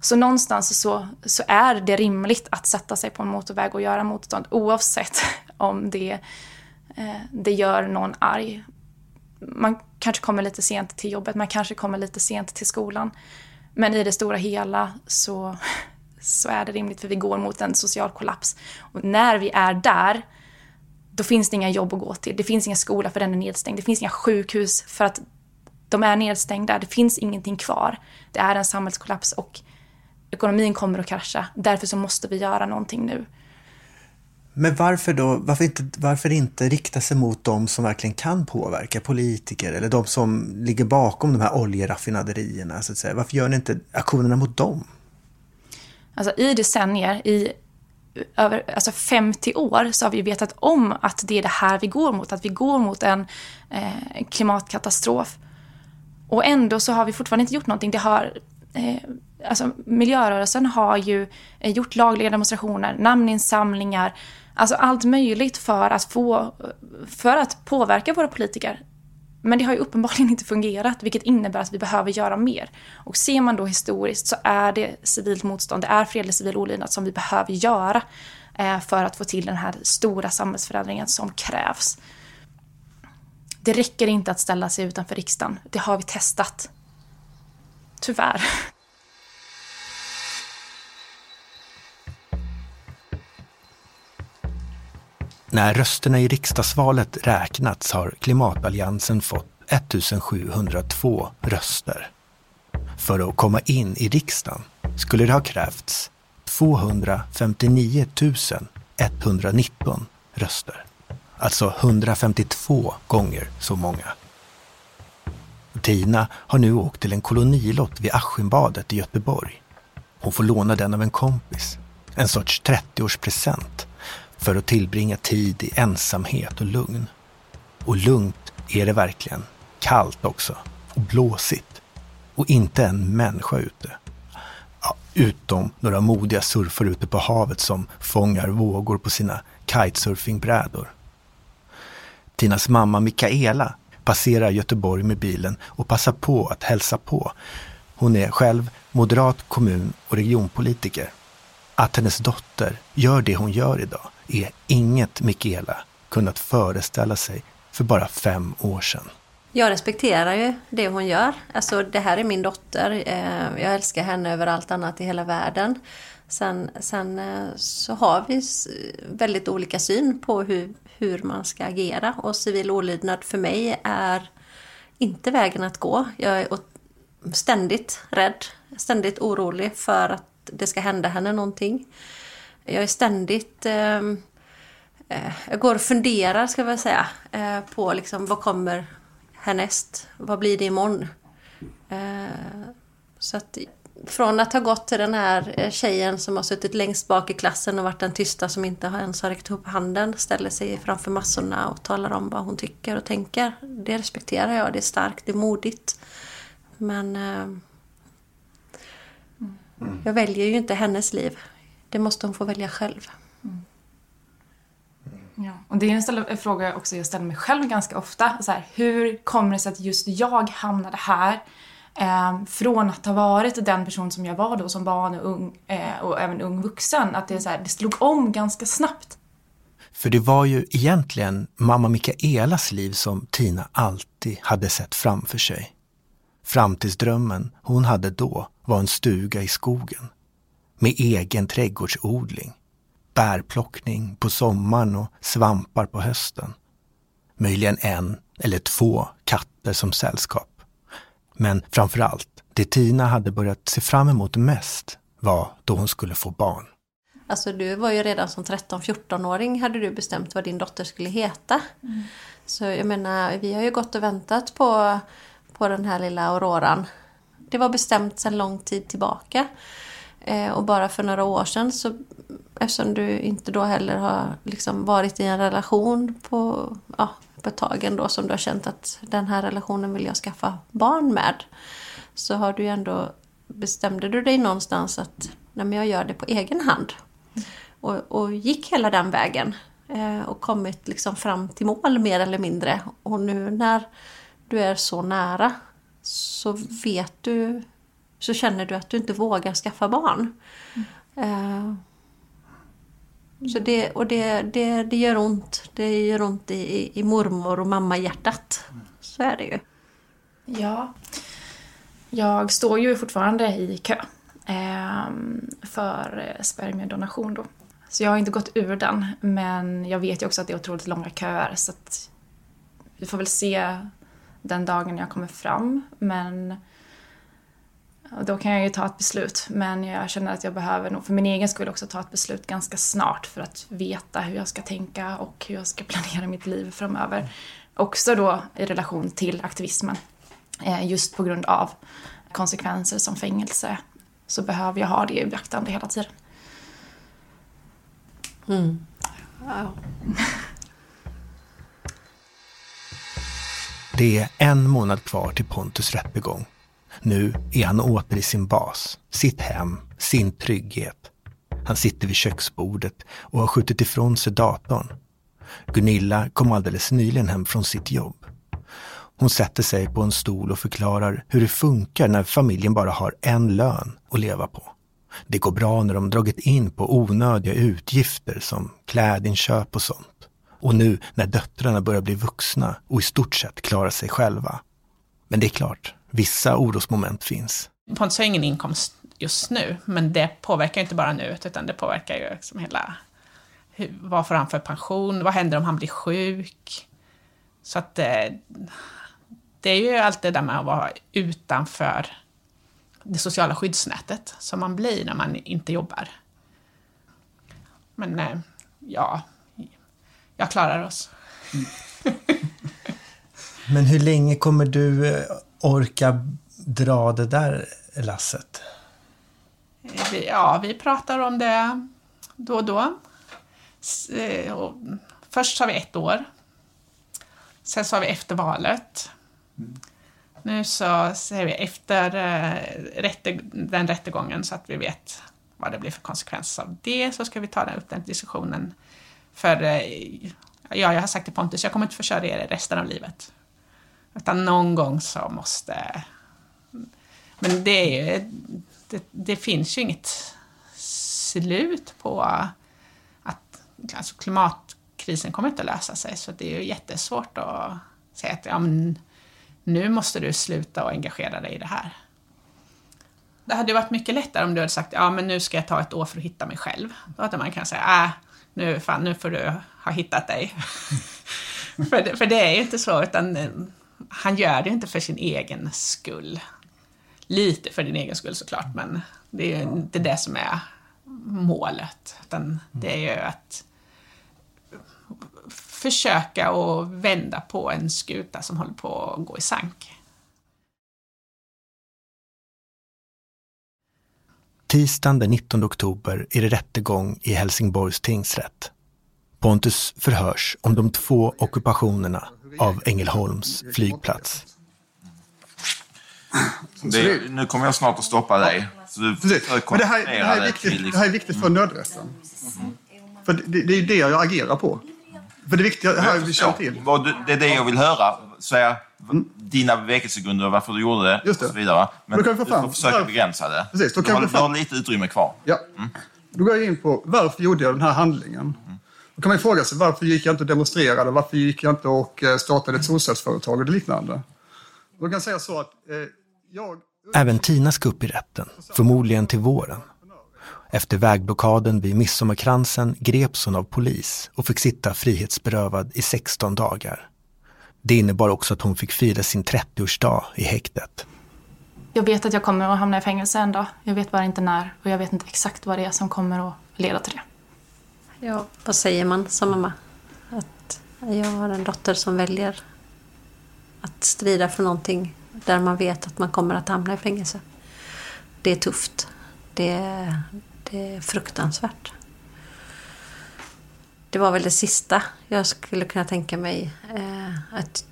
Så någonstans så, så är det rimligt att sätta sig på en motorväg och göra motstånd oavsett om det, eh, det gör någon arg. Man kanske kommer lite sent till jobbet, man kanske kommer lite sent till skolan. Men i det stora hela så, så är det rimligt för vi går mot en social kollaps. Och när vi är där då finns det inga jobb att gå till. Det finns inga skola för den är nedstängd. Det finns inga sjukhus för att de är nedstängda. Det finns ingenting kvar. Det är en samhällskollaps och ekonomin kommer att krascha. Därför så måste vi göra någonting nu. Men varför då, varför inte, varför inte rikta sig mot de som verkligen kan påverka, politiker eller de som ligger bakom de här oljeraffinaderierna så att säga. Varför gör ni inte aktionerna mot dem? Alltså i decennier, i över alltså 50 år så har vi vetat om att det är det här vi går mot, att vi går mot en eh, klimatkatastrof. Och ändå så har vi fortfarande inte gjort någonting. Det har, eh, alltså miljörörelsen har ju eh, gjort lagliga demonstrationer, namninsamlingar, alltså allt möjligt för att få, för att påverka våra politiker. Men det har ju uppenbarligen inte fungerat, vilket innebär att vi behöver göra mer. Och ser man då historiskt så är det civilt motstånd, det är fredlig civil olydnad som vi behöver göra eh, för att få till den här stora samhällsförändringen som krävs. Det räcker inte att ställa sig utanför riksdagen, det har vi testat. Tyvärr. När rösterna i riksdagsvalet räknats har Klimatalliansen fått 1702 röster. För att komma in i riksdagen skulle det ha krävts 259 119 röster. Alltså 152 gånger så många. Tina har nu åkt till en kolonilott vid Askimbadet i Göteborg. Hon får låna den av en kompis. En sorts 30-årspresent för att tillbringa tid i ensamhet och lugn. Och lugnt är det verkligen. Kallt också. Och blåsigt. Och inte en människa ute. Ja, utom några modiga surfare ute på havet som fångar vågor på sina kitesurfingbrädor. Tinas mamma Mikaela passerar Göteborg med bilen och passar på att hälsa på. Hon är själv moderat kommun och regionpolitiker. Att hennes dotter gör det hon gör idag är inget Michaela kunnat föreställa sig för bara fem år sedan. Jag respekterar ju det hon gör. Alltså det här är min dotter. Eh, jag älskar henne över allt annat i hela världen. Sen, sen eh, så har vi väldigt olika syn på hur, hur man ska agera och civil olydnad för mig är inte vägen att gå. Jag är ständigt rädd, ständigt orolig för att det ska hända henne någonting. Jag är ständigt... Eh, jag går och funderar, ska jag säga, eh, på liksom, vad kommer härnäst? Vad blir det imorgon? Eh, så att från att ha gått till den här tjejen som har suttit längst bak i klassen och varit den tysta som inte ens har räckt upp handen, ställer sig framför massorna och talar om vad hon tycker och tänker. Det respekterar jag, det är starkt, det är modigt. Men mm. jag väljer ju inte hennes liv. Det måste hon få välja själv. Mm. Ja, och det är en, fråga också jag ställer mig själv ganska ofta. Så här, hur kommer det sig att just jag hamnade här? Eh, från att ha varit den person som jag var då som barn och ung eh, och även ung vuxen. Att det, är så här, det slog om ganska snabbt. För det var ju egentligen mamma Mikaelas liv som Tina alltid hade sett framför sig. Framtidsdrömmen hon hade då var en stuga i skogen med egen trädgårdsodling, bärplockning på sommaren och svampar på hösten. Möjligen en eller två katter som sällskap. Men framför allt, det Tina hade börjat se fram emot mest var då hon skulle få barn. Alltså du var ju redan som 13-14-åring hade du bestämt vad din dotter skulle heta. Mm. Så jag menar, vi har ju gått och väntat på, på den här lilla Auroran. Det var bestämt sedan lång tid tillbaka. Eh, och bara för några år sedan så eftersom du inte då heller har liksom varit i en relation på, ja, på ett tag ändå som du har känt att den här relationen vill jag skaffa barn med. Så har du ändå, bestämde du dig någonstans att nej men jag gör det på egen hand. Och, och gick hela den vägen. Eh, och kommit liksom fram till mål mer eller mindre. Och nu när du är så nära så vet du så känner du att du inte vågar skaffa barn. Mm. så det, och det, det, det gör ont. Det gör ont i, i mormor och mamma-hjärtat. Så är det ju. Ja. Jag står ju fortfarande i kö eh, för spermiedonation då. Så jag har inte gått ur den, men jag vet ju också att det är otroligt långa köer så att vi får väl se den dagen jag kommer fram. Men och då kan jag ju ta ett beslut. Men jag känner att jag behöver nog för min egen skull också ta ett beslut ganska snart för att veta hur jag ska tänka och hur jag ska planera mitt liv framöver. Också då i relation till aktivismen. Eh, just på grund av konsekvenser som fängelse så behöver jag ha det i beaktande hela tiden. Mm. Wow. Det är en månad kvar till Pontus rättegång. Nu är han åter i sin bas, sitt hem, sin trygghet. Han sitter vid köksbordet och har skjutit ifrån sig datorn. Gunilla kom alldeles nyligen hem från sitt jobb. Hon sätter sig på en stol och förklarar hur det funkar när familjen bara har en lön att leva på. Det går bra när de dragit in på onödiga utgifter som klädinköp och sånt. Och nu när döttrarna börjar bli vuxna och i stort sett klara sig själva. Men det är klart, vissa orosmoment finns. Pontus har ingen inkomst just nu, men det påverkar inte bara nu, utan det påverkar ju liksom hela... Vad får han för pension? Vad händer om han blir sjuk? Så att det, eh, det är ju allt det där med att vara utanför det sociala skyddsnätet som man blir när man inte jobbar. Men eh, ja, jag klarar oss. Men hur länge kommer du eh, orka dra det där lasset? Ja, vi pratar om det då och då. Eh, först sa vi ett år. Sen sa vi efter valet. Mm. Nu så säger vi efter eh, den rättegången så att vi vet vad det blir för konsekvenser av det, så ska vi ta upp den diskussionen. För ja, jag har sagt till Pontus, jag kommer inte få köra er resten av livet. Utan någon gång så måste... Men det, är, det, det finns ju inget slut på att alltså klimatkrisen kommer inte att lösa sig, så det är ju jättesvårt att säga att ja, men nu måste du sluta och engagera dig i det här. Det hade varit mycket lättare om du hade sagt, ja men nu ska jag ta ett år för att hitta mig själv. Då hade man kunnat säga, äh, nu, fan, nu får du ha hittat dig. för, det, för det är ju inte så, utan han gör det inte för sin egen skull. Lite för din egen skull såklart, men det är ju inte det som är målet. Utan det är ju att försöka att vända på en skuta som håller på att gå i sank. Tisdagen den 19 oktober är det rättegång i Helsingborgs tingsrätt. Pontus förhörs om de två ockupationerna av Ängelholms flygplats. Det, nu kommer jag snart att stoppa dig. Så du Men det här, det, här är viktigt, det här är viktigt för nödrätten. Mm. För det, det är det jag agerar på. För det viktiga här vi känner till. Det är det jag vill höra. Säga mm. dina bevekelsegrunder, varför du gjorde det, Just det. och så vidare. Men då kan vi få fram, du får försöka begränsa det. Precis, då kan du, har, du har lite utrymme kvar. Ja. Mm. Då går jag in på varför gjorde jag den här handlingen? Då kan man fråga sig varför gick jag inte och demonstrerade? Varför gick jag inte och eh, startade ett solcellsföretag och liknande? Då kan jag säga så att eh, jag... Även Tina ska upp i rätten, förmodligen till våren. Efter vägblockaden vid Midsommarkransen greps hon av polis och fick sitta frihetsberövad i 16 dagar. Det innebar också att hon fick fira sin 30-årsdag i häktet. Jag vet att jag kommer att hamna i fängelse en dag. Jag vet bara inte när och jag vet inte exakt vad det är som kommer att leda till det. Ja, vad säger man som mamma? Att jag har en dotter som väljer att strida för någonting där man vet att man kommer att hamna i fängelse. Det är tufft. Det, det är fruktansvärt. Det var väl det sista jag skulle kunna tänka mig. Eh, att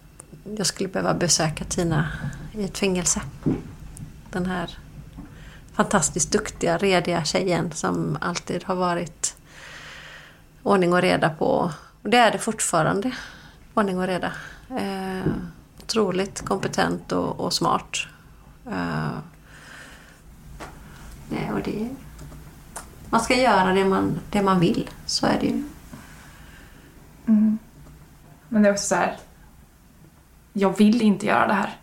jag skulle behöva besöka Tina i ett fängelse. Den här fantastiskt duktiga, rediga tjejen som alltid har varit ordning och reda på. Och det är det fortfarande. Ordning och reda. Eh, otroligt kompetent och, och smart. Eh, nej, och det man ska göra det man, det man vill. Så är det ju. Mm. Men det är också så här. Jag vill inte göra det här.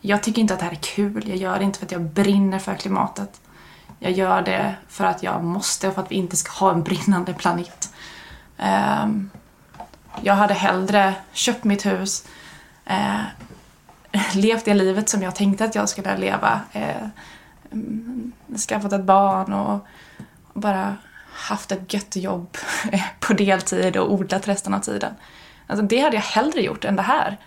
Jag tycker inte att det här är kul. Jag gör det inte för att jag brinner för klimatet. Jag gör det för att jag måste och för att vi inte ska ha en brinnande planet. Ehm, jag hade hellre köpt mitt hus, eh, levt det livet som jag tänkte att jag skulle leva. Eh, mm, skaffat ett barn och bara haft ett gött jobb på deltid och odlat resten av tiden. Alltså det hade jag hellre gjort än det här.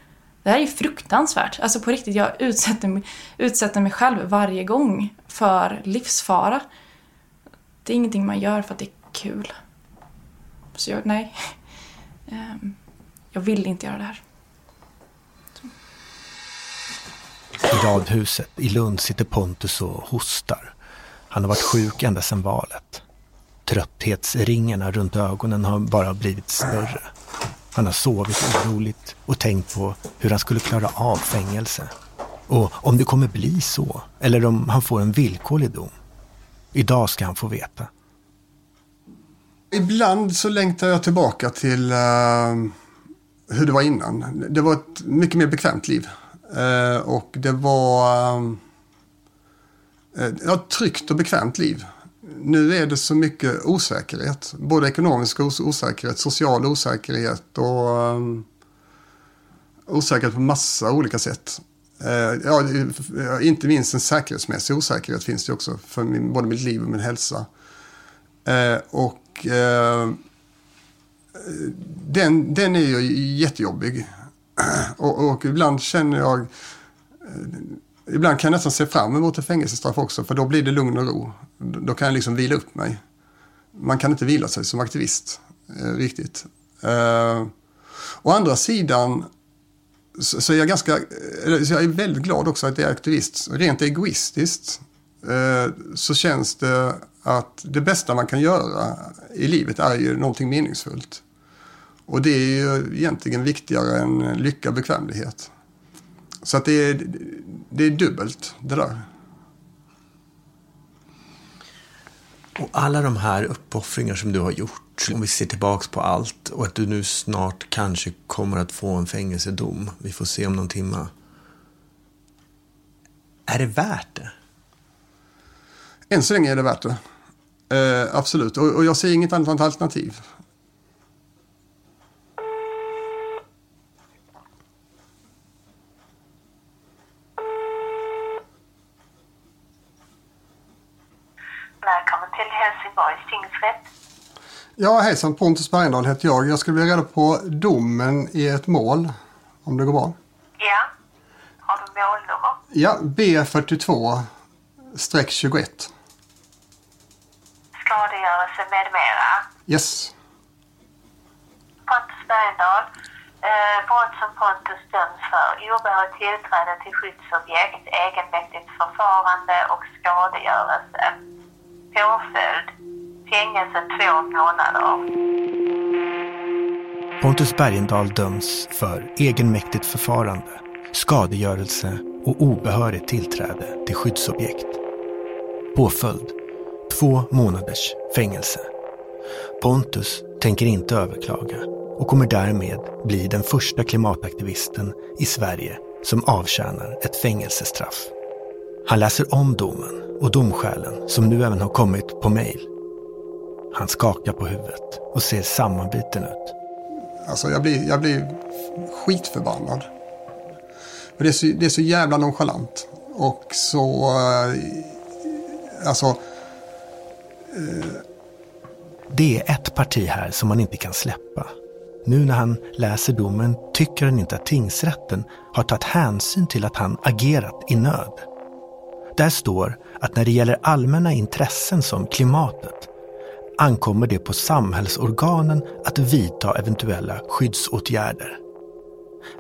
Det här är fruktansvärt. Alltså på riktigt, jag utsätter mig, utsätter mig själv varje gång för livsfara. Det är ingenting man gör för att det är kul. Så jag, nej. Ehm, jag vill inte göra det här. I radhuset i Lund sitter Pontus och hostar. Han har varit sjuk ända sedan valet. Trötthetsringarna runt ögonen har bara blivit större. Han har sovit oroligt och tänkt på hur han skulle klara av fängelse. Och om det kommer bli så, eller om han får en villkorlig dom. Idag ska han få veta. Ibland så längtar jag tillbaka till uh, hur det var innan. Det var ett mycket mer bekvämt liv. Uh, och det var eh, uh, ett tryggt och bekvämt liv. Nu är det så mycket osäkerhet. Både ekonomisk osäkerhet, social osäkerhet och um, osäkerhet på massa olika sätt. Eh, ja, eh, inte minst en säkerhetsmässig osäkerhet finns det också för min, både mitt liv och min hälsa. Eh, och och uh, den, den är ju jättejobbig. Och, och ibland känner jag, ibland kan jag nästan se fram emot ett fängelsestraff också för då blir det lugn och ro. Då kan jag liksom vila upp mig. Man kan inte vila sig som aktivist eh, riktigt. Eh, å andra sidan så, så är jag ganska, så jag är väldigt glad också att jag är aktivist. Rent egoistiskt eh, så känns det att det bästa man kan göra i livet är ju någonting meningsfullt. Och det är ju egentligen viktigare än lycka och bekvämlighet. Så att det är, det är dubbelt det där. Och alla de här uppoffringar som du har gjort, om vi ser tillbaks på allt och att du nu snart kanske kommer att få en fängelsedom. Vi får se om någon timma. Är det värt det? Än så länge är det värt det. Eh, absolut, och, och, jag ser inget annat alternativ. Välkommen till Helsingborgs tingsrätt. Ja, hejsan. Pontus Bergendahl heter jag. Jag skulle vilja reda på domen i ett mål, om det går bra. Ja. Har du målnummer? Ja, B42-21 skadegörelse med mera. Yes. Pontus Bergendahl. Eh, brott som Pontus döms för. Obehörigt tillträde till skyddsobjekt, egenmäktigt förfarande och skadegörelse. Påföljd. Fängelse två månader. Pontus Bergendahl döms för egenmäktigt förfarande, skadegörelse och obehörigt tillträde till skyddsobjekt. Påföljd Två månaders fängelse. Pontus tänker inte överklaga och kommer därmed bli den första klimataktivisten i Sverige som avtjänar ett fängelsestraff. Han läser om domen och domskälen som nu även har kommit på mejl. Han skakar på huvudet och ser sammanbiten ut. Alltså jag blir, jag blir skitförbannad. det, är så, det är så jävla nonchalant. Och så... Eh, alltså det är ett parti här som man inte kan släppa. Nu när han läser domen tycker han inte att tingsrätten har tagit hänsyn till att han agerat i nöd. Där står att när det gäller allmänna intressen som klimatet ankommer det på samhällsorganen att vidta eventuella skyddsåtgärder.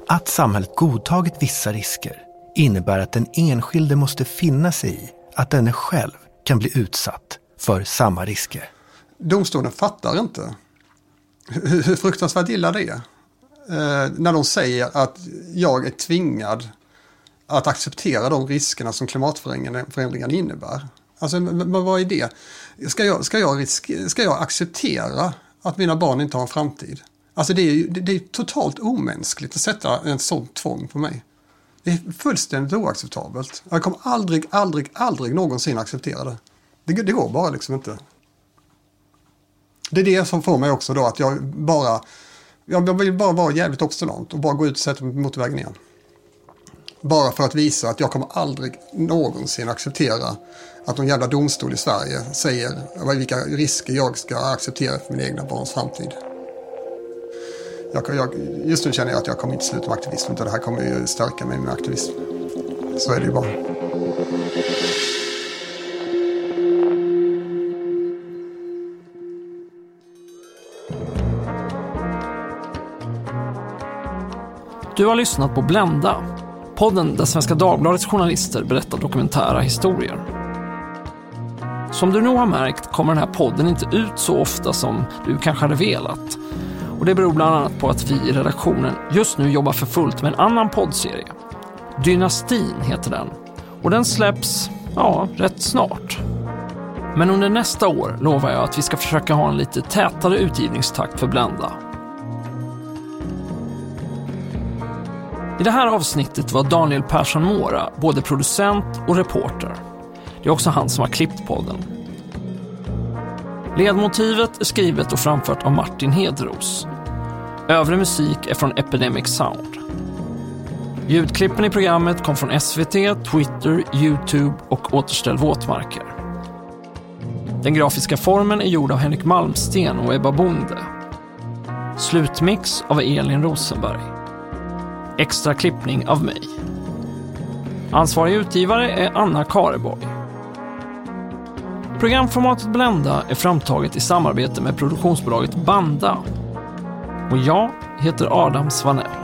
Att samhället godtagit vissa risker innebär att den enskilde måste finna sig i att denne själv kan bli utsatt för samma risker. Domstolen fattar inte hur fruktansvärt illa det är. Eh, när de säger att jag är tvingad att acceptera de riskerna som klimatförändringarna innebär. Alltså, vad är det? Ska jag, ska, jag ska jag acceptera att mina barn inte har en framtid? Alltså det är, det är totalt omänskligt att sätta en sån tvång på mig. Det är fullständigt oacceptabelt. Jag kommer aldrig, aldrig, aldrig någonsin acceptera det. Det, det går bara liksom inte. Det är det som får mig också då att jag bara, jag vill bara vara jävligt obstinat och bara gå ut och sätta mig på motorvägen igen. Bara för att visa att jag kommer aldrig någonsin acceptera att någon jävla domstol i Sverige säger vilka risker jag ska acceptera för min egna barns framtid. Jag, jag, just nu känner jag att jag kommer inte sluta med aktivism utan det här kommer ju stärka mig med aktivism. Så är det ju bara. Du har lyssnat på Blenda podden där Svenska Dagbladets journalister berättar dokumentära historier. Som du nog har märkt kommer den här podden inte ut så ofta som du kanske hade velat. Och det beror bland annat på att vi i redaktionen just nu jobbar för fullt med en annan poddserie. Dynastin heter den. Och den släpps, ja, rätt snart. Men under nästa år lovar jag att vi ska försöka ha en lite tätare utgivningstakt för Blenda. I det här avsnittet var Daniel Persson Mora både producent och reporter. Det är också han som har klippt podden. Ledmotivet är skrivet och framfört av Martin Hedros. Övrig musik är från Epidemic Sound. Ljudklippen i programmet kom från SVT, Twitter, Youtube och Återställ våtmarker. Den grafiska formen är gjord av Henrik Malmsten och Ebba Bonde. Slutmix av Elin Rosenberg. Extra klippning av mig. Ansvarig utgivare är Anna Kareborg. Programformatet Blenda är framtaget i samarbete med produktionsbolaget Banda. Och jag heter Adam Svanell.